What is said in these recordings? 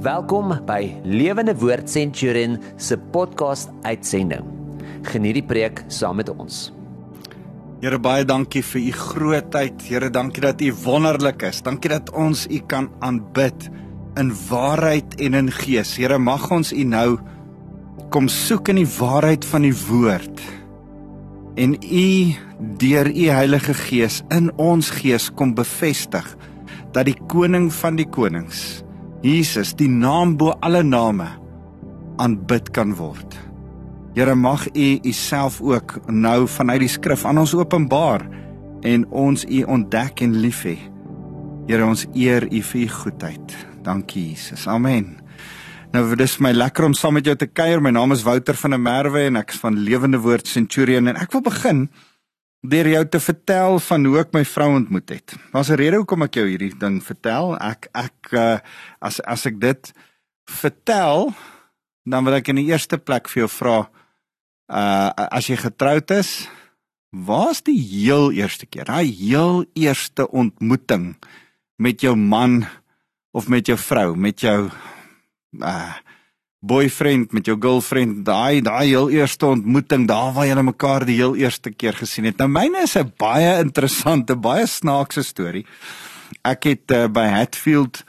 Welkom by Lewende Woord Centurion se podcast uitsending. Geniet die preek saam met ons. Here baie dankie vir u grootheid. Here dankie dat u wonderlik is. Dankie dat ons u kan aanbid in waarheid en in gees. Here mag ons u nou kom soek in die waarheid van die woord. En u deur u Heilige Gees in ons gees kom bevestig dat die koning van die konings Jesus, die naam bo alle name, aanbid kan word. Here mag U Uself ook nou vanuit die skrif aan ons openbaar en ons U ontdek en lief hê. Here ons eer U vir U goedheid. Dankie Jesus. Amen. Nou dit is my lekker om saam met jou te kuier. My naam is Wouter van der Merwe en ek is van Lewende Woord Centurion en ek wil begin deur jou te vertel van hoe ek my vrou ontmoet het. Daar's 'n rede hoekom ek jou hierdie ding vertel. Ek ek uh, as as ek dit vertel, dan wil ek in die eerste plek vir jou vra uh as jy getroud is, waar's die heel eerste keer? Daai heel eerste ontmoeting met jou man of met jou vrou, met jou uh boyfriend met jou girlfriend daai daai heel eerste ontmoeting daar waar julle mekaar die heel eerste keer gesien het. Nou myne is 'n baie interessante, baie snaakse storie. Ek het uh, by Hatfield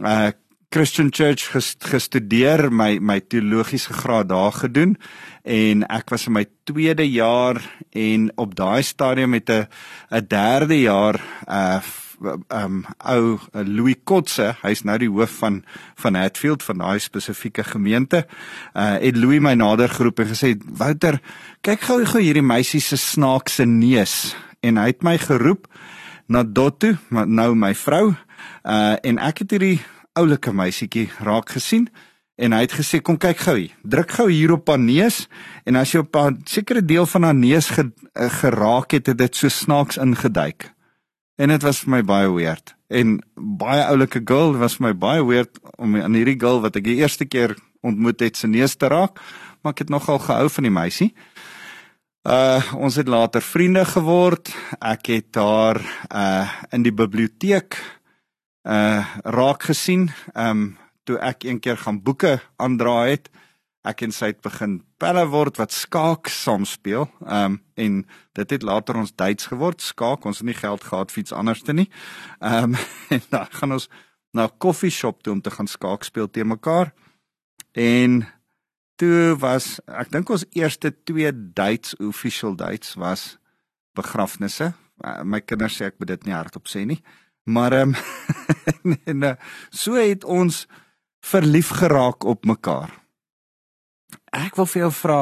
uh Christian Church gestudeer, my my teologiese graad daar gedoen en ek was in my tweede jaar en op daai stadium met 'n 'n derde jaar uh um ou uh, Louis Kotse, hy's nou die hoof van van Hatfield van daai spesifieke gemeente. Uh het Louis my nader geroep en gesê: "Wouter, kyk gou gou hierdie meisie se snaakse neus." En hy het my geroep na Dotto, nou my vrou. Uh en ek het hierdie oulike meisietjie raak gesien en hy het gesê kom kyk gou hier. Druk gou hier op haar neus en as jy op 'n sekere deel van haar neus ge, uh, geraak het, het dit so snaaks ingeduik. En dit was vir my baie weird. En baie oulike girl was vir my baie weird om aan hierdie girl wat ek die eerste keer ontmoet het se neus te raak, maar ek het nogal gehou van die meisie. Uh ons het later vriende geword. Ek het haar uh in die biblioteek uh raak gesien. Um toe ek een keer gaan boeke aandra het. Ek en sy het begin pelle word wat skaak saam speel. Ehm um, en dit het later ons Duits geword. Skaak, ons het nie geld gehad vir iets anders te nie. Ehm um, en dan gaan ons na 'n koffieshop toe om te gaan skaak speel te mekaar. En toe was ek dink ons eerste twee Duits official Duits was begrafnisse. Uh, my kinders sê ek moet dit nie hardop sê nie. Maar ehm um, en uh, so het ons verlief geraak op mekaar ek wil vir jou vra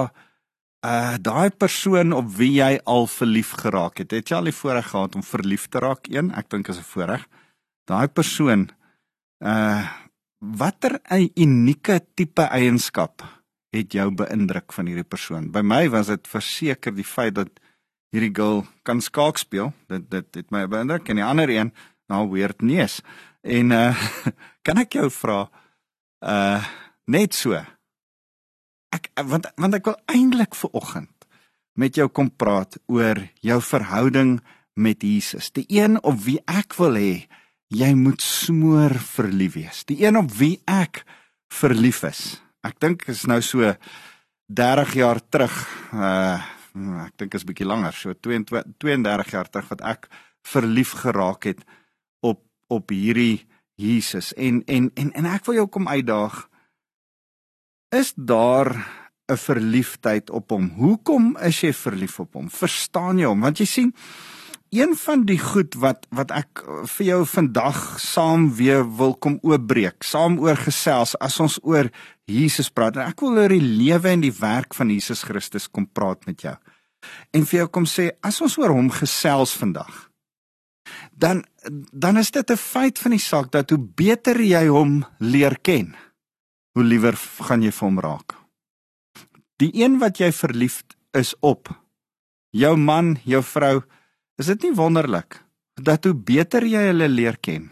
uh daai persoon op wie jy al verlief geraak het, het jy al die voorreg gehad om verlief te raak een? Ek dink is 'n voorreg. Daai persoon uh watter 'n unieke tipe eienskap het jou beïndruk van hierdie persoon? By my was dit verseker die feit dat hierdie girl kan skaak speel. Dit dit het my beïndruk en die ander een, nou weird neus. En uh kan ek jou vra uh net so ek want want ek wil eintlik vir oggend met jou kom praat oor jou verhouding met Jesus. Die een op wie ek wil hê jy moet smoor verlief wees. Die een op wie ek verlief is. Ek dink is nou so 30 jaar terug. Uh ek dink is bietjie langer, so 22 32 jaar terug wat ek verlief geraak het op op hierdie Jesus en en en en ek wil jou kom uitdaag is daar 'n verliefdheid op hom. Hoekom is jy verlief op hom? Verstaan jy hom? Want jy sien, een van die goed wat wat ek vir jou vandag saam weer wil kom oopbreek, saam oor gesels as ons oor Jesus praat. En ek wil oor die lewe en die werk van Jesus Christus kom praat met jou. En vir jou kom sê, as ons oor hom gesels vandag, dan dan is dit 'n feit van die saak dat hoe beter jy hom leer ken, hoe liewer gaan jy vir hom raak. Die een wat jy verliefd is op, jou man, jou vrou, is dit nie wonderlik dat hoe beter jy hulle leer ken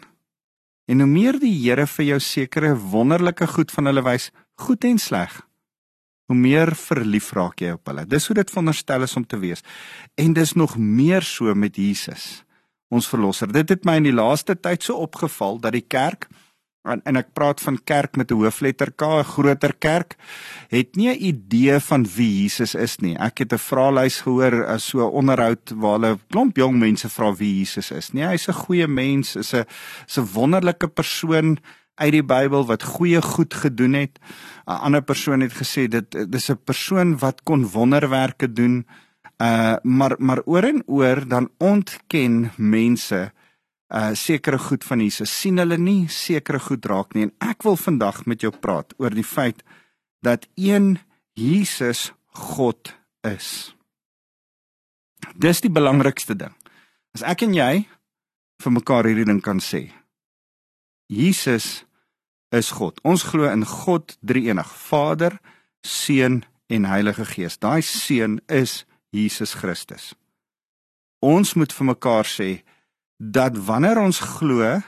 en hoe meer die Here vir jou sekere wonderlike goed van hulle wys, goed en sleg, hoe meer verlief raak jy op hulle. Dis hoe dit veronderstel is om te wees. En dis nog meer so met Jesus, ons verlosser. Dit het my in die laaste tyd so opgeval dat die kerk en, en ek praat van kerk met 'n hoofletter K, 'n groter kerk, het nie 'n idee van wie Jesus is nie. Ek het 'n vraelys gehoor as so 'n onderhoud waar hulle klomp jong mense vra wie Jesus is. Nee, hy's 'n goeie mens, is 'n 'n wonderlike persoon uit die Bybel wat goeie goed gedoen het. 'n Ander persoon het gesê dit dis 'n persoon wat kon wonderwerke doen. Uh maar maar oor en oor dan ontken mense uh sekere goed van Jesus sien hulle nie sekere goed raak nie en ek wil vandag met jou praat oor die feit dat een Jesus God is. Dis die belangrikste ding. As ek en jy vir mekaar hierdie ding kan sê. Jesus is God. Ons glo in God Drie-enig, Vader, Seun en Heilige Gees. Daai Seun is Jesus Christus. Ons moet vir mekaar sê dat wanneer ons glo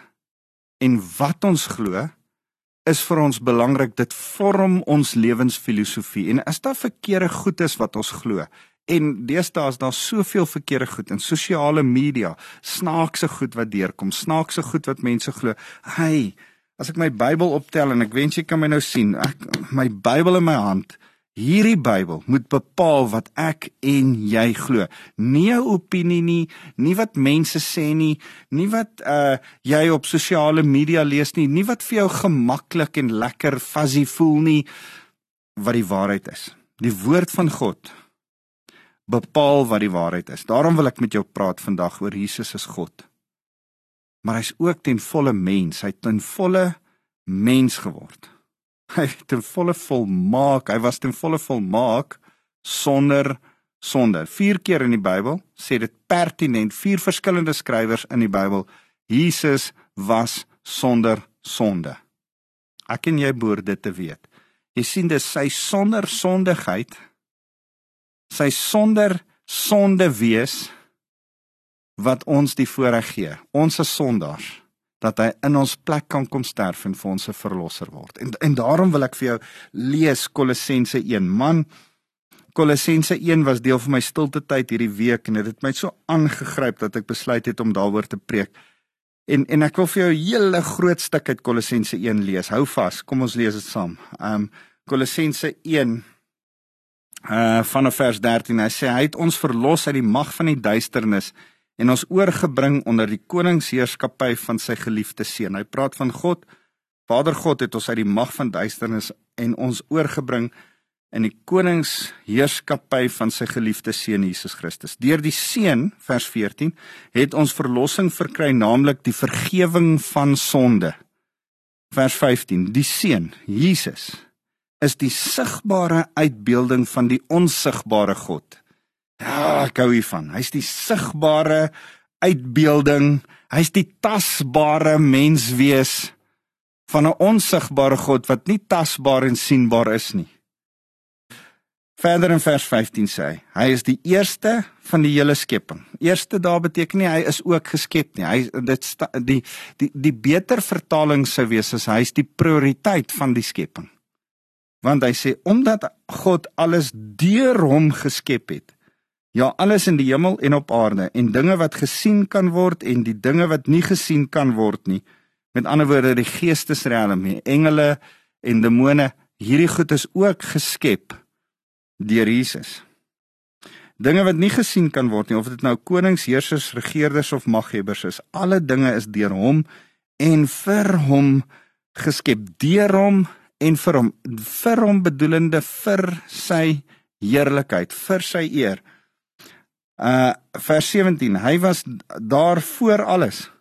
en wat ons glo is vir ons belangrik dit vorm ons lewensfilosofie. En as daar verkeerde goed is wat ons glo en deesdae is daar soveel verkeerde goed in sosiale media snaakse goed wat deurkom snaakse goed wat mense glo. Hey as ek my Bybel optel en ek wens jy kan my nou sien ek my Bybel in my hand Hierdie Bybel moet bepaal wat ek en jy glo. Nie 'n opinie nie, nie wat mense sê nie, nie wat uh jy op sosiale media lees nie, nie wat vir jou gemaklik en lekker fuzzy voel nie, wat die waarheid is. Die woord van God bepaal wat die waarheid is. Daarom wil ek met jou praat vandag oor Jesus as God. Maar hy's ook ten volle mens, hy het ten volle mens geword. Hy ten volle volmaak. Hy was ten volle volmaak sonder sonde. Vier keer in die Bybel sê dit pertinent, vier verskillende skrywers in die Bybel, Jesus was sonder sonde. Ek en jy behoort dit te weet. Jy sien dis sy sonder sondigheid, sy sonder sonde wees wat ons die voorreg gee. Ons is sondaars dat hy in ons plek kan kom sterf en vir ons 'n verlosser word. En en daarom wil ek vir jou lees Kolossense 1. Man, Kolossense 1 was deel van my stilte tyd hierdie week en dit het my so aangegryp dat ek besluit het om daaroor te preek. En en ek wil vir jou 'n hele groot stuk uit Kolossense 1 lees. Hou vas, kom ons lees dit saam. Um Kolossense 1 uh vanaf vers 13. Hy sê hy het ons verlos uit die mag van die duisternis en ons oorgebring onder die koningsheerskappy van sy geliefde seun. Hy praat van God. Vader God het ons uit die mag van duisternis en ons oorgebring in die koningsheerskappy van sy geliefde seun Jesus Christus. Deur die seun vers 14 het ons verlossing verkry, naamlik die vergifnis van sonde. Vers 15: Die seun, Jesus, is die sigbare uitbeelding van die onsigbare God. Ja, ek hou hiervan. Hy's die sigbare uitbeelding. Hy's die tasbare menswees van 'n onsigbare God wat nie tasbaar en sienbaar is nie. Verder in vers 15 sê hy, hy is die eerste van die hele skepping. Eerste daar beteken nie hy is ook geskep nie. Hy dit sta, die die die beter vertaling sou wees as hy's die prioriteit van die skepping. Want hy sê omdat God alles deur hom geskep het, Ja, alles in die hemel en op aarde en dinge wat gesien kan word en die dinge wat nie gesien kan word nie. Met ander woorde, die geestesriem, die engele en demone, hierdie goed is ook geskep deur Jesus. Dinge wat nie gesien kan word nie, of dit nou konings, heersers, regerders of maghebbers is, alle dinge is deur hom en vir hom geskep, deur hom en vir hom, vir hom bedoelende vir sy heerlikheid, vir sy eer. Uh vers 17 hy was daar voor alles.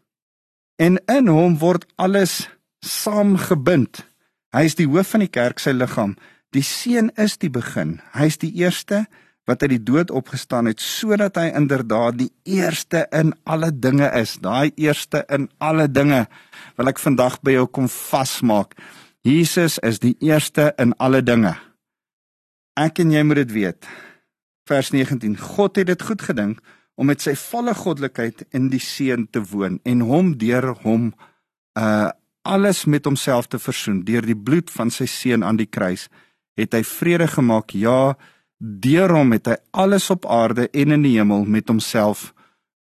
En in hom word alles saamgebind. Hy is die hoof van die kerk sy liggaam. Die seun is die begin. Hy is die eerste wat uit die dood opgestaan het sodat hy inderdaad die eerste in alle dinge is. Daai eerste in alle dinge wil ek vandag by jou kom vasmaak. Jesus is die eerste in alle dinge. Ek en jy moet dit weet vers 19 God het dit goed gedink om met sy volle goddelikheid in die seun te woon en hom deur hom uh alles met homself te versoen. Deur die bloed van sy seun aan die kruis het hy vrede gemaak. Ja deur hom het hy alles op aarde en in die hemel met homself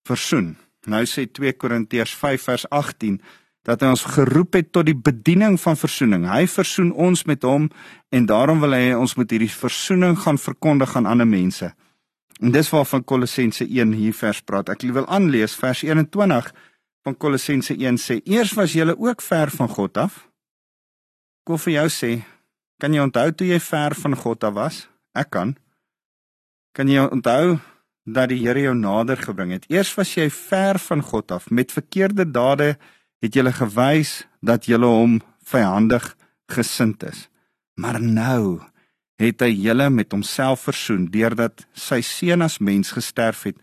versoen. Nou sê 2 Korintiërs 5 vers 18 dat hy ons geroep het tot die bediening van verzoening. Hy versoen ons met hom en daarom wil hy ons met hierdie verzoening gaan verkondig aan ander mense. En dis waarvan Kolossense 1 hier vers praat. Ek wil aanlees vers 21 van Kolossense 1 sê: "Eers was julle ook ver van God af." Ek wil vir jou sê, kan jy onthou toe jy ver van God af was? Ek kan. Kan jy onthou dat die Here jou nader gebring het? Eers was jy ver van God af met verkeerde dade het jy gewys dat jy hom vyandig gesind is. Maar nou het hy julle met homself versoen deurdat sy seun as mens gesterf het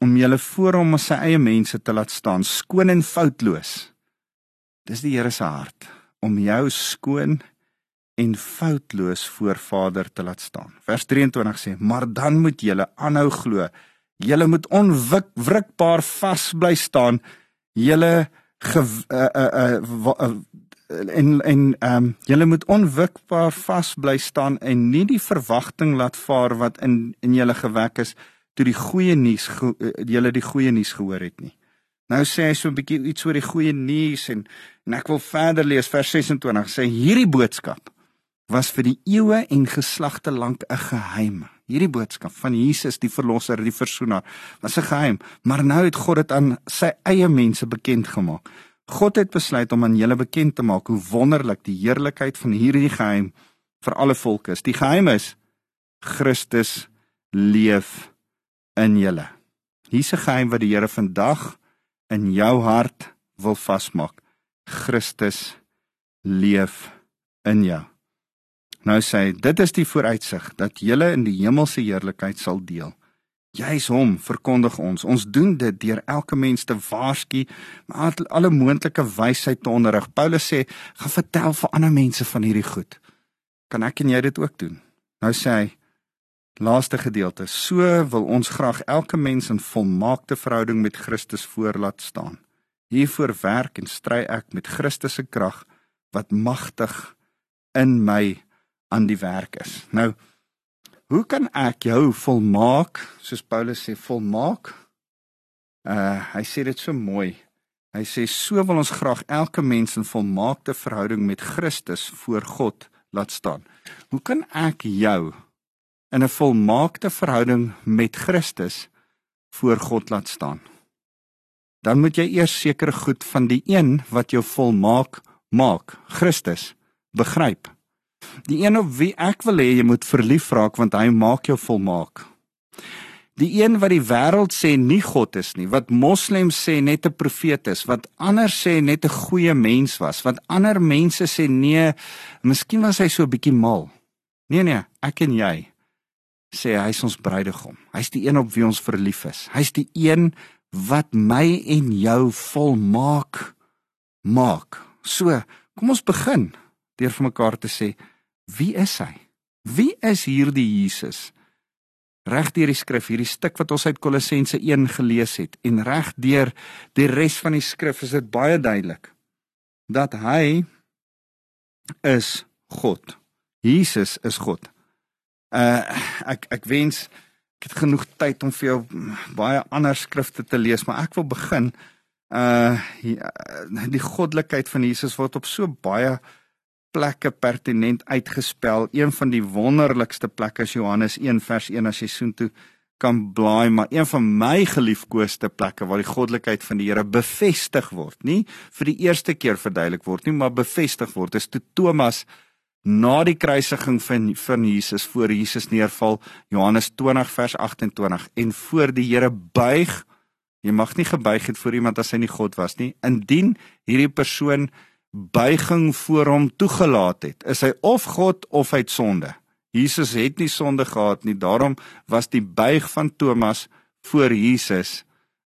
om julle voor hom as sy eie mense te laat staan skoon en foutloos. Dis die Here se hart om jou skoon en foutloos voor Vader te laat staan. Vers 23 sê: "Maar dan moet julle aanhou glo. Julle moet onwrikbaar vas bly staan. Julle ge uh, uh, uh, uh, en en ehm um, julle moet onwrikbaar vas bly staan en nie die verwagting laat vaar wat in in julle gewek is toe die goeie nuus uh, julle die goeie nuus gehoor het nie. Nou sê hy so 'n bietjie iets oor die goeie nuus en en ek wil verder lees vers 26 sê hierdie boodskap was vir die eeue en geslagte lank 'n geheim. Hierdie boodskap van Jesus die verlosser, die versoener, was 'n geheim, maar nou het God dit aan sy eie mense bekend gemaak. God het besluit om aan julle bekend te maak hoe wonderlik die heerlikheid van hierdie geheim vir alle volke is. Die geheim is Christus leef in julle. Hier's 'n geheim wat die Here vandag in jou hart wil vasmaak. Christus leef in jou. Nou sê hy, dit is die vooruitsig dat julle in die hemelse heerlikheid sal deel. Jy's hom verkondig ons. Ons doen dit deur elke mens te waarsku, maar alle moontlike wysheid te onderrig. Paulus sê, "Gaan vertel vir ander mense van hierdie goed." Kan ek en jy dit ook doen? Nou sê hy, laaste gedeelte, so wil ons graag elke mens in volmaakte verhouding met Christus voorlaat staan. Hiervoor werk en stry ek met Christus se krag wat magtig in my aan die werk is. Nou, hoe kan ek jou volmaak, soos Paulus sê, volmaak? Uh hy sê dit so mooi. Hy sê so wil ons graag elke mens in volmaakte verhouding met Christus voor God laat staan. Hoe kan ek jou in 'n volmaakte verhouding met Christus voor God laat staan? Dan moet jy eers seker goed van die een wat jou volmaak maak, Christus, begryp. Die een op wie ek wil hê jy moet verlief raak want hy maak jou volmaak. Die een wat die wêreld sê nie God is nie, wat moslems sê net 'n profeet is, wat ander sê net 'n goeie mens was, wat ander mense sê nee, miskien was hy so 'n bietjie mal. Nee nee, ek en jy sê hy's ons bruidegom. Hy's die een op wie ons verlief is. Hy's die een wat my en jou volmaak maak. So, kom ons begin deur vir mekaar te sê Wie is hy? Wie is hierdie Jesus? Reg deur die skrif, hierdie stuk wat ons uit Kolossense 1 gelees het en reg deur die res van die skrif is dit baie duidelik dat hy is God. Jesus is God. Uh ek ek wens ek het genoeg tyd om vir jou baie ander skrifte te lees, maar ek wil begin uh die goddelikheid van Jesus word op so baie plekke pertinent uitgespel. Een van die wonderlikste plekke is Johannes 1 vers 1 as jy soontoe kan blaai, maar een van my geliefkoeste plekke waar die goddelikheid van die Here bevestig word, nie vir die eerste keer verduidelik word nie, maar bevestig word. Is toe Thomas na die kruisiging van van Jesus voor Jesus neerval, Johannes 20 vers 28 en voor die Here buig. Jy mag nie gebuig het voor iemand as hy nie God was nie. Indien hierdie persoon buiging voor hom toegelaat het, is hy of God of hy het sonde. Jesus het nie sonde gehad nie, daarom was die buig van Thomas voor Jesus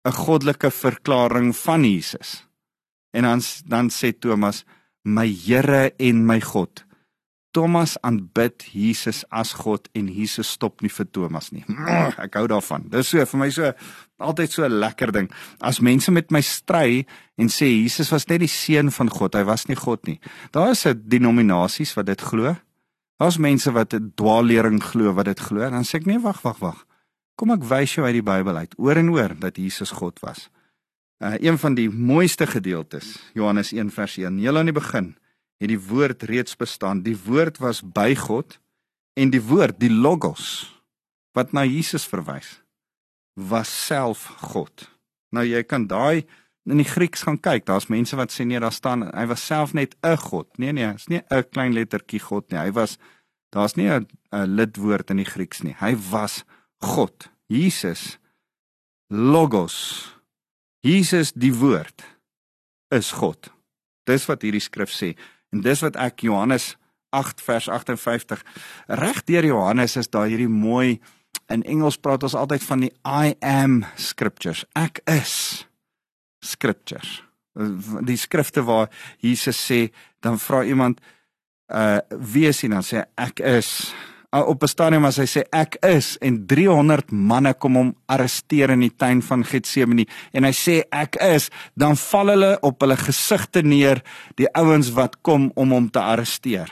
'n goddelike verklaring van Jesus. En dan dan sê Thomas: "My Here en my God." Thomas aanbid Jesus as God en Jesus stop nie vir Thomas nie. Ek hou daarvan. Dis so vir my so altyd so 'n lekker ding. As mense met my stry en sê Jesus was net die seun van God, hy was nie God nie. Daar is 'n denominasies wat dit glo. Daar's mense wat 'n dwaallering glo wat dit glo. Dan sê ek nee, wag, wag, wag. Kom ek wys jou uit die Bybel uit oor en oor dat Jesus God was. Uh, een van die mooiste gedeeltes, Johannes 1 vers 1. Heel aan die begin het die woord reeds bestaan. Die woord was by God en die woord, die logos wat na Jesus verwys, was self God. Nou jy kan daai in die Grieks gaan kyk. Daar's mense wat sê nee, daar staan hy was self net 'n God. Nee nee, is nie 'n klein lettertjie God nie. Hy was daar's nie 'n lidwoord in die Grieks nie. Hy was God. Jesus logos Jesus die woord is God. Dis wat hierdie skrif sê en dis wat ek Johannes 8 vers 58 reg deur Johannes is daar hierdie mooi in Engels praat ons altyd van die I am scriptures. Ek is scriptures. Die skrifte waar Jesus sê dan vra iemand uh wie is hy dan sê ek is uh, op 'n stadium as hy sê ek is en 300 manne kom hom arresteer in die tuin van Getsemane en hy sê ek is, dan val hulle op hulle gesigte neer die ouens wat kom om hom te arresteer.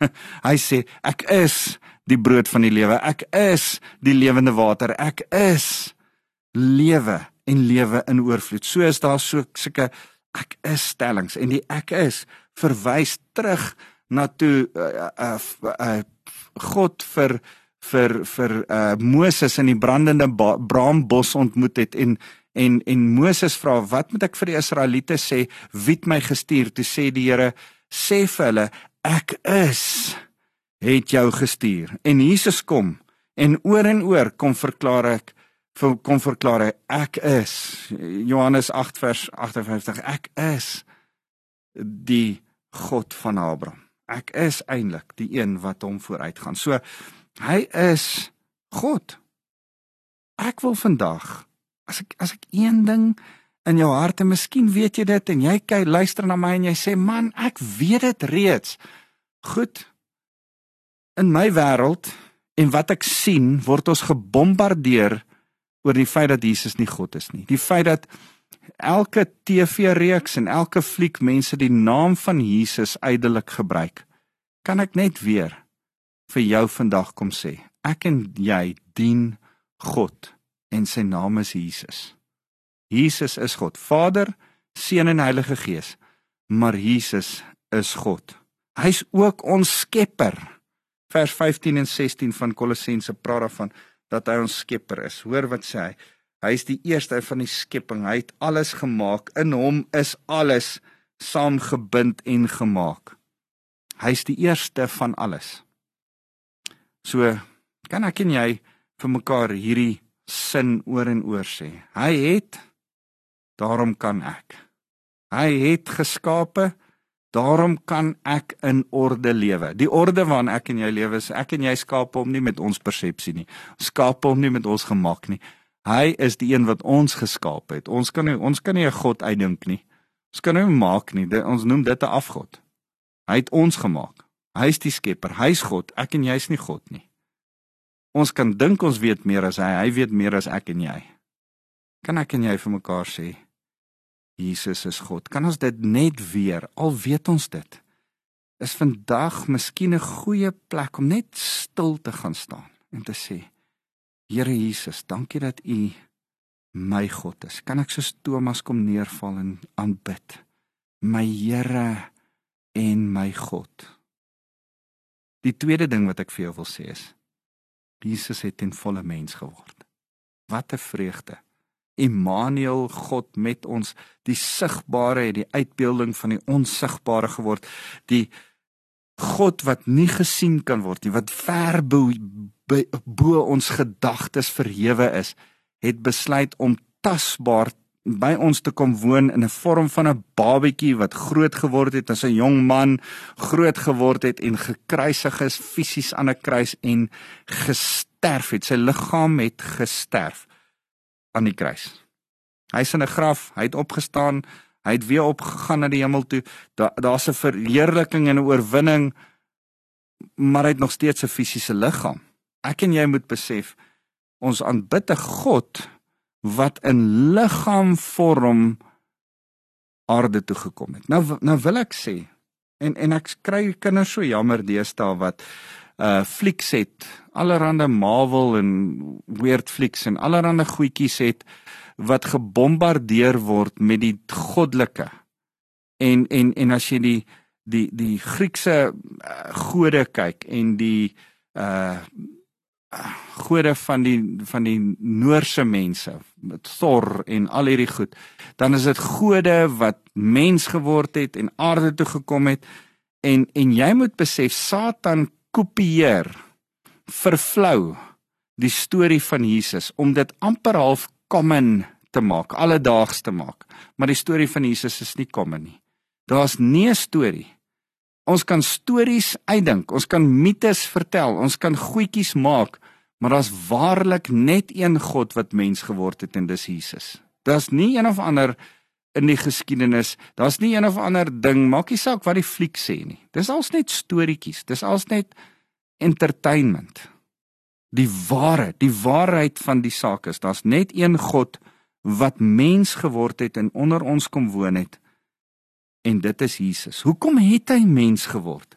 hy sê ek is die brood van die lewe. Ek is die lewende water. Ek is lewe en lewe in oorvloed. So is daar so sulke ek is stellings en die ek is verwys terug na toe uh, uh, uh, God vir vir vir uh Moses in die brandende braambos ontmoet het en en en Moses vra wat moet ek vir die Israeliete sê wie het my gestuur toe sê die Here sê vir hulle ek is het jou gestuur en Jesus kom en oor en oor kom verklaar ek kom verklaar hy ek is Johannes 8 vers 58 ek is die God van Abraham ek is eintlik die een wat hom vooruitgaan. So hy is God. Ek wil vandag as ek as ek een ding in jou hart en miskien weet jy dit en jy kyk luister na my en jy sê man, ek weet dit reeds. Goed. In my wêreld en wat ek sien, word ons gebombardeer oor die feit dat Jesus nie God is nie. Die feit dat elke TV-reeks en elke fliek mense die naam van Jesus uitelik gebruik. Kan ek net weer vir jou vandag kom sê, ek en jy dien God en sy naam is Jesus. Jesus is God, Vader, Seun en Heilige Gees, maar Jesus is God. Hy's ook ons skepper. Vers 15 en 16 van Kolossense praat daarvan dat hy ons skepper is. Hoor wat sê hy? Hy is die eerste van die skepping. Hy het alles gemaak. In hom is alles saamgebind en gemaak. Hy's die eerste van alles. So kan ek en jy vir mekaar hierdie sin oor en oor sê. Hy het daarom kan ek. Hy het geskape Daarom kan ek in orde lewe. Die orde waarin ek en jy lewe is ek en jy skaap hom nie met ons persepsie nie. Skaap hom nie met ons gemak nie. Hy is die een wat ons geskaap het. Ons kan nie ons kan nie 'n god uitdink nie. Ons kan hom maak nie. Dit, ons noem dit 'n afgod. Hy het ons gemaak. Hy is die skepper. Hy's God. Ek en jy's nie God nie. Ons kan dink ons weet meer as hy. Hy weet meer as ek en jy. Kan ek en jy vir mekaar sê Jesus is God? Kan ons dit net weer al weet ons dit? Is vandag miskien 'n goeie plek om net stil te gaan staan en te sê Here Jesus, dankie dat U my God is. Kan ek soos Thomas kom neerval en aanbid? My Here en my God. Die tweede ding wat ek vir jou wil sê is Jesus het in volle mens geword. Wat 'n vreugde. Immanuel, God met ons, die sigbare het die uitbeelding van die onsigbare geword. Die God wat nie gesien kan word nie, wat ver bo, bo ons gedagtes verhewe is, het besluit om tasbaar by ons te kom woon in 'n vorm van 'n babatjie wat groot geword het as 'n jong man, groot geword het en gekruisig is fisies aan 'n kruis en gesterf het. Sy liggaam het gesterf aan die kruis. Hy's in 'n graf, hy het opgestaan, Hy het weer opgegaan na die hemel toe. Daar daar's 'n verheerliking en 'n oorwinning, maar hy het nog steeds 'n fisiese liggaam. Ek en jy moet besef ons aanbid 'n God wat in liggaamvorm aarde toe gekom het. Nou nou wil ek sê en en ek kry kinders so jammer deesdae wat uh flieks het, allerhande Marvel en weird flieks en allerhande goedjies het wat gebombardeer word met die goddelike. En en en as jy die die die Griekse uh, gode kyk en die uh gode van die van die Noorse mense met Thor en al hierdie goed dan is dit gode wat mens geword het en aarde toe gekom het en en jy moet besef Satan kopieer vervlou die storie van Jesus om dit amper half common te maak alledaags te maak. Maar die storie van Jesus is nie common nie. Daar's nie 'n storie. Ons kan stories uitdink, ons kan mites vertel, ons kan goedjies maak, maar daar's waarlik net een God wat mens geword het en dis Jesus. Daar's nie een of ander in die geskiedenis, daar's nie een of ander ding, maak nie saak wat die fliek sê nie. Dis als net storieetjies, dis als net entertainment. Die ware, die waarheid van die saak is, daar's net een God wat mens geword het en onder ons kom woon het en dit is Jesus. Hoekom het hy mens geword?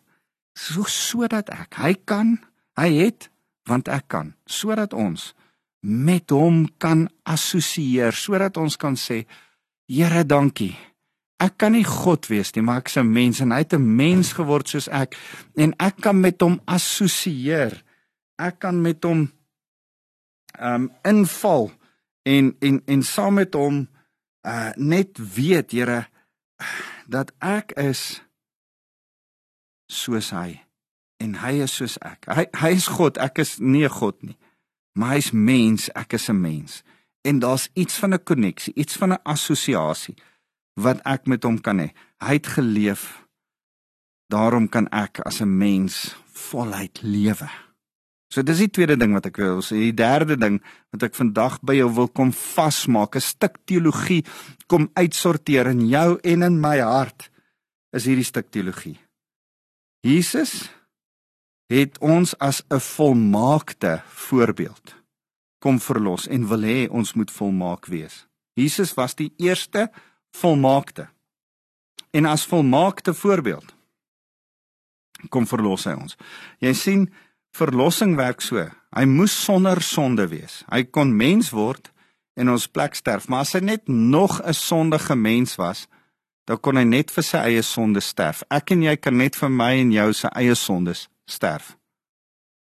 So sodat ek, hy kan, hy het want ek kan, sodat ons met hom kan assosieer, sodat ons kan sê Here, dankie. Ek kan nie God wees nie, maar ek's 'n mens en hy het 'n mens geword soos ek en ek kan met hom assosieer. Ek kan met hom um inval en en en saam met hom uh net weet, Here, dat ek is soos hy en hy is soos ek. Hy hy is God, ek is nie God nie. Maar hy's mens, ek is 'n mens. En daar's iets van 'n koneksie, iets van 'n assosiasie wat ek met hom kan hê. Hy het geleef. Daarom kan ek as 'n mens voluit lewe. So dis die tweede ding wat ek wil sê. Die derde ding wat ek vandag by jou wil kom vasmaak, 'n stuk teologie kom uitsorteer in jou en in my hart is hierdie stuk teologie. Jesus het ons as 'n volmaakte voorbeeld kom verlos en wil hê ons moet volmaak wees. Jesus was die eerste volmaakte. En as volmaakte voorbeeld kom verlos hy ons. Jy sien verlossing werk so. Hy moes sonder sonde wees. Hy kon mens word en ons plek sterf, maar as hy net nog 'n sondige mens was, dan kon hy net vir sy eie sonde sterf. Ek en jy kan net vir my en jou se eie sondes sterf.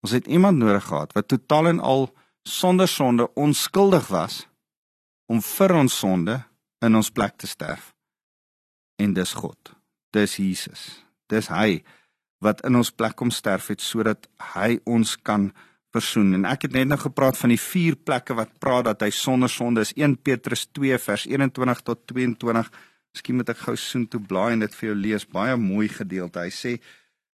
Ons het iemand nodig gehad wat totaal en al sonder sonde onskuldig was om vir ons sonde in ons plek te sterf. En dis God. Dis Jesus. Dis hy wat in ons plek kom sterf het sodat hy ons kan versoen. En ek het net nou gepraat van die vier plekke wat praat dat hy sonder sonde is. 1 Petrus 2 vers 21 tot 22. Miskien moet ek gou soen toe blaai en dit vir jou lees. Baie mooi gedeelte. Hy sê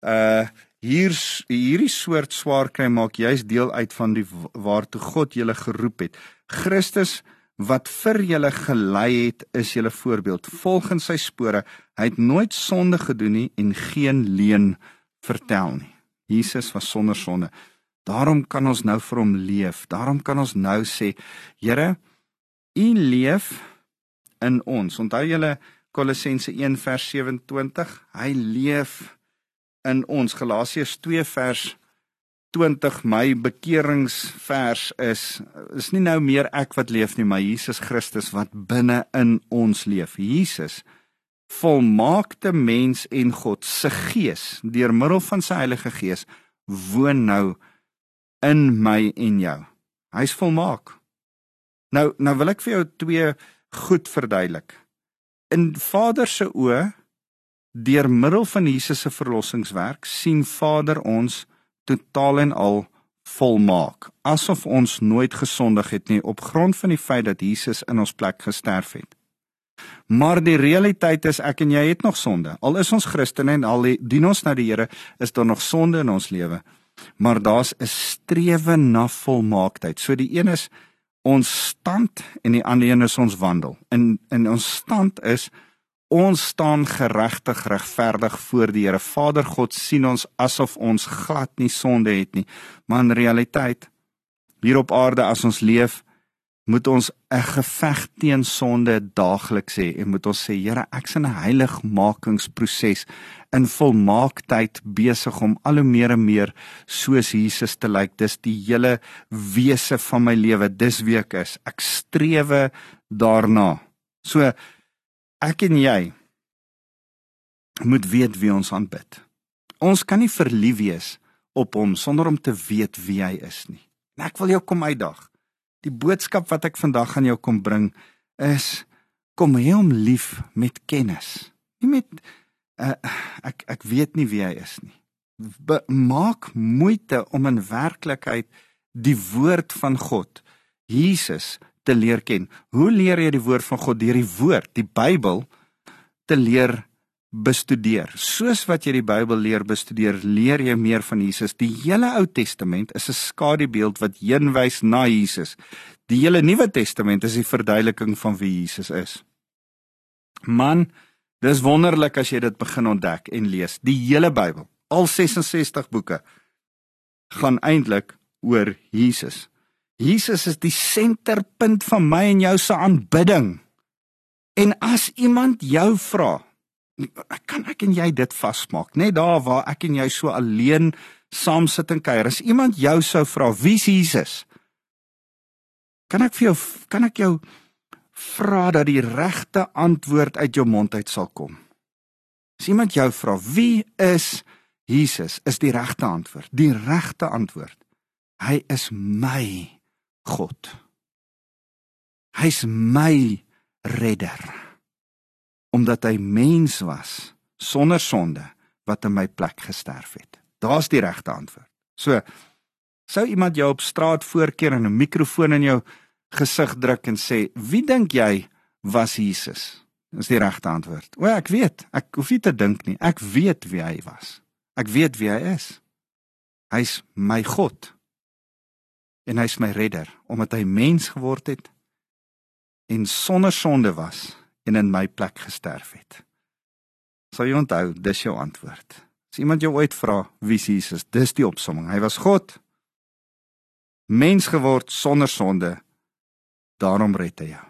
uh hier hierdie soort swaar kry maak juis deel uit van die waartoe God julle geroep het. Christus wat vir julle gelei het is julle voorbeeld. Volgens sy spore, hy het nooit sonde gedoen nie en geen leuen vertel nie. Jesus was sonder sonde. Daarom kan ons nou vir hom leef. Daarom kan ons nou sê, Here, U leef in ons. Onthou julle Kolossense 1 vers 27, hy leef in ons. Galasiërs 2 vers 20 my bekeringsvers is is nie nou meer ek wat leef nie, maar Jesus Christus wat binne in ons leef. Jesus volmaakte mens en God se gees deur middel van sy Heilige Gees woon nou in my en jou. Hy's volmaak. Nou nou wil ek vir jou twee goed verduidelik. In Vader se oë deur middel van Jesus se verlossingswerk sien Vader ons totaal en al volmaak, asof ons nooit gesondig het nie op grond van die feit dat Jesus in ons plek gesterf het. Maar die realiteit is ek en jy het nog sonde. Al is ons Christene en al dien ons na die Here, is daar nog sonde in ons lewe. Maar daar's 'n strewe na volmaaktheid. So die een is ons stand en die ander een is ons wandel. In in ons stand is ons staan geregtig regverdig voor die Here. Vader God sien ons asof ons glad nie sonde het nie. Maar in realiteit hier op aarde as ons leef, moet ons 'n geveg teen sonde daagliks hê en moet ons sê Here, ek's in 'n heiligmakingsproses in volmaaktheid besig om al hoe meer en meer soos Jesus te lyk. Dis die hele wese van my lewe. Dis wie ek is. Ek strewe daarna. So ek en jy moet weet wie ons aanbid. Ons kan nie verlief wees op hom sonder om te weet wie hy is nie. En ek wil jou kom uitdag. Die boodskap wat ek vandag aan jou kom bring is kom hê hom lief met kennis. Nie met uh, ek ek weet nie wie hy is nie. Be maak moeite om in werklikheid die woord van God Jesus te leer ken. Hoe leer jy die woord van God deur die woord, die Bybel te leer bestudeer. Soos wat jy die Bybel leer bestudeer, leer jy meer van Jesus. Die hele Ou Testament is 'n skadubeeld wat heenwys na Jesus. Die hele Nuwe Testament is die verduideliking van wie Jesus is. Man, dis wonderlik as jy dit begin ontdek en lees. Die hele Bybel, al 66 boeke, gaan eintlik oor Jesus. Jesus is die senterpunt van my en jou se aanbidding. En as iemand jou vra, kan ek en jy dit vasmaak, net daar waar ek en jy so alleen saam sit en kuier. As iemand jou sou vra, wie is Jesus? Kan ek vir jou kan ek jou vra dat die regte antwoord uit jou mond uit sal kom? As iemand jou vra, wie is Jesus? Is die regte antwoord. Die regte antwoord. Hy is my God. Hy's my redder omdat hy mens was sonder sonde wat in my plek gesterf het. Daar's die regte antwoord. So sou iemand jou op straat voorkeer en 'n mikrofoon in jou gesig druk en sê, "Wie dink jy was Jesus?" Dis die regte antwoord. O, ek weet. Ek hoef nie te dink nie. Ek weet wie hy was. Ek weet wie hy is. Hy's my God. En hy's my redder omdat hy mens geword het en sonder sonde was en in my plek gesterf het. Sal jy onthou, dis jou antwoord. As iemand jou ooit vra wie is Jesus, dis die opsomming. Hy was God. Mens geword sonder sonde. Daarom red hy jou.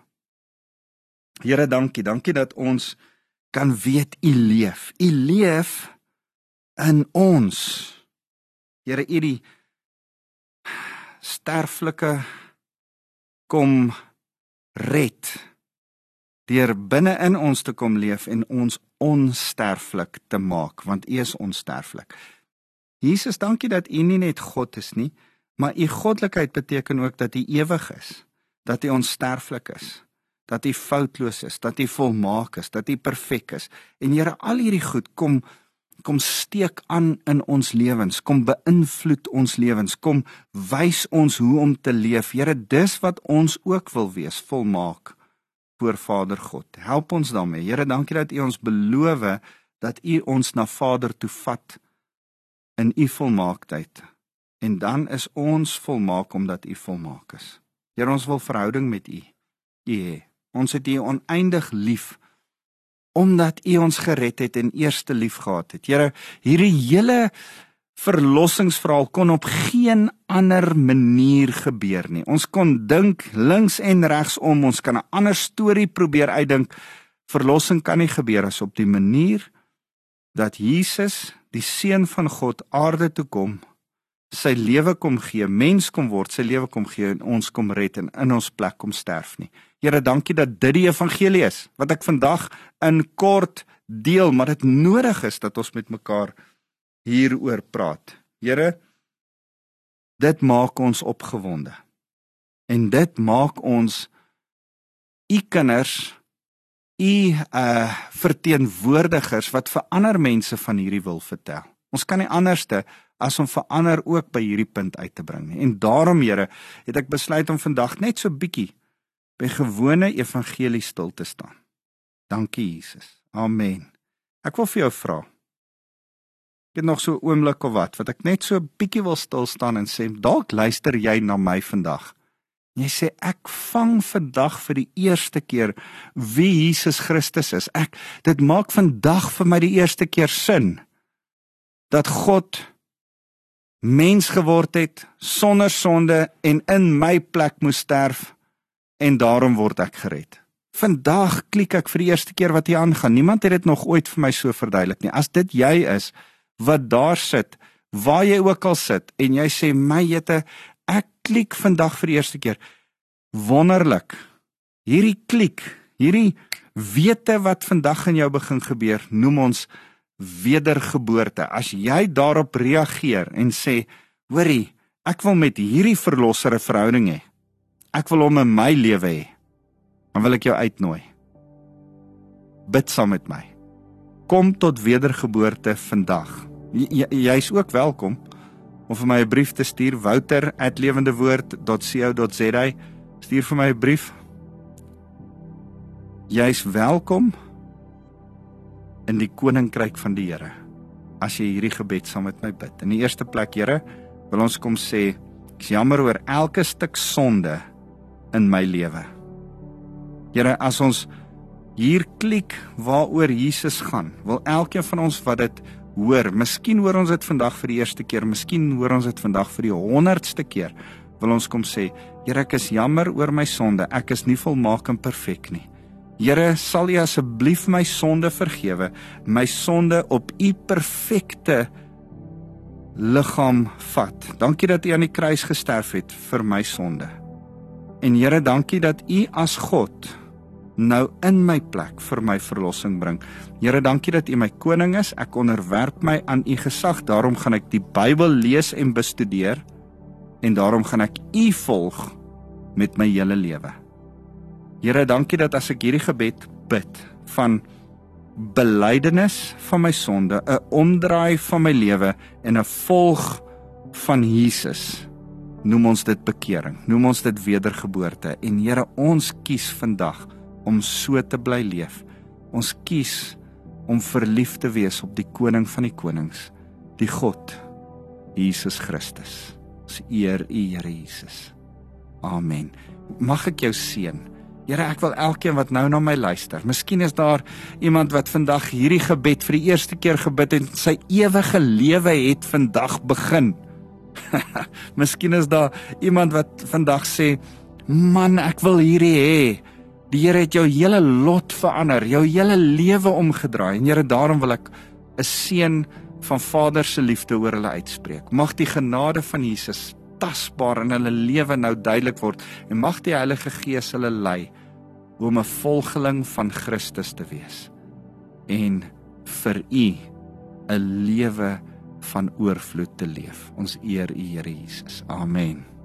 Here, dankie. Dankie dat ons kan weet u leef. U leef in ons. Here, u die sterflike kom red deur binne in ons te kom leef en ons onsterflik te maak want U is onsterflik. Jesus, dankie dat U nie net God is nie, maar U goddelikheid beteken ook dat U ewig is, dat U onsterflik is, dat U foutloos is, dat U volmaak is, dat U perfek is. En Here, al hierdie goed kom kom steek aan in ons lewens, kom beïnvloed ons lewens, kom wys ons hoe om te leef. Here, dis wat ons ook wil wees, volmaak voor Vader God. Help ons daarmee. Here, dankie dat U ons beloof dat U ons na Vader toe vat in U volmaaktheid. En dan is ons volmaak omdat U volmaak is. Here, ons wil verhouding met U. U hê. Ons het U oneindig lief omdat U ons gered het en eerste lief gehad het. Here, hierdie hele verlossingsverhaal kon op geen ander manier gebeur nie. Ons kon dink links en regs om, ons kan 'n ander storie probeer uitdink. Verlossing kan nie gebeur as op die manier dat Jesus, die seun van God, aarde toe kom, sy lewe kom gee, mens kom word, sy lewe kom gee en ons kom red en in ons plek kom sterf nie. Here, dankie dat dit die evangelie is wat ek vandag in kort deel, maar dit nodig is dat ons met mekaar hieroor praat. Here, dit maak ons opgewonde. En dit maak ons u kinders, u uh verteenwoordigers wat vir ander mense van hierdie wil vertel. Ons kan nie anderste as om verander ook by hierdie punt uit te bring nie. En daarom, Here, het ek besluit om vandag net so bietjie by gewone evangelie stil te staan. Dankie Jesus. Amen. Ek wil vir jou vra het nog so 'n oomblik of wat wat ek net so 'n bietjie wil stil staan en sê dalk luister jy na my vandag. Jy sê ek vang vandag vir die eerste keer wie Jesus Christus is. Ek dit maak vandag vir my die eerste keer sin dat God mens geword het sonder sonde en in my plek moes sterf en daarom word ek gered. Vandag klik ek vir die eerste keer wat hier aangaan. Niemand het dit nog ooit vir my so verduidelik nie. As dit jy is, wat daar sit, waar jy ook al sit en jy sê my jette, ek klik vandag vir die eerste keer. Wonderlik. hierdie klik, hierdie wete wat vandag in jou begin gebeur, noem ons wedergeboorte. As jy daarop reageer en sê, "Hoorie, ek wil met hierdie verlosser 'n verhouding hê. Ek wil hom in my lewe hê." Dan wil ek jou uitnooi. Bid saam met my. Kom tot wedergeboorte vandag. Jy's ook welkom om vir my 'n brief te stuur wouter@lewendewoord.co.za. Stuur vir my 'n brief. Jy's welkom in die koninkryk van die Here. As jy hierdie gebed saam met my bid. In die eerste plek, Here, wil ons kom sê, ek is jammer oor elke stuk sonde in my lewe. Here, as ons hier klik waaroor Jesus gaan, wil elkeen van ons wat dit hoor, miskien hoor ons dit vandag vir die eerste keer, miskien hoor ons dit vandag vir die 100ste keer, wil ons kom sê, Here, ek is jammer oor my sonde. Ek is nie volmaak en perfek nie. Here, sal U asseblief my sonde vergewe, my sonde op U perfekte liggaam vat. Dankie dat U aan die kruis gesterf het vir my sonde. En Here, dankie dat U as God nou in my plek vir my verlossing bring. Here, dankie dat U my koning is. Ek onderwerp my aan U gesag. Daarom gaan ek die Bybel lees en bestudeer en daarom gaan ek U volg met my hele lewe. Here, dankie dat as ek hierdie gebed bid van belydenis van my sonde, 'n omdraai van my lewe en 'n volg van Jesus, noem ons dit bekering, noem ons dit wedergeboorte. En Here, ons kies vandag om so te bly leef. Ons kies om verlief te wees op die koning van die konings, die God Jesus Christus. Ons eer U, Here Jesus. Amen. Mag ek jou seën. Here, ek wil elkeen wat nou na my luister. Miskien is daar iemand wat vandag hierdie gebed vir die eerste keer gebid het en sy ewige lewe het vandag begin. Miskien is daar iemand wat vandag sê, "Man, ek wil hierdie hê." Die Here het jou hele lot verander, jou hele lewe omgedraai. En Here, daarom wil ek 'n seën van Vader se liefde oor hulle uitspreek. Mag die genade van Jesus tasbaar in hulle lewe nou duidelik word en mag die Heilige Gees hulle lei om 'n volgeling van Christus te wees en vir u 'n lewe van oorvloed te leef. Ons eer u Here Jesus. Amen.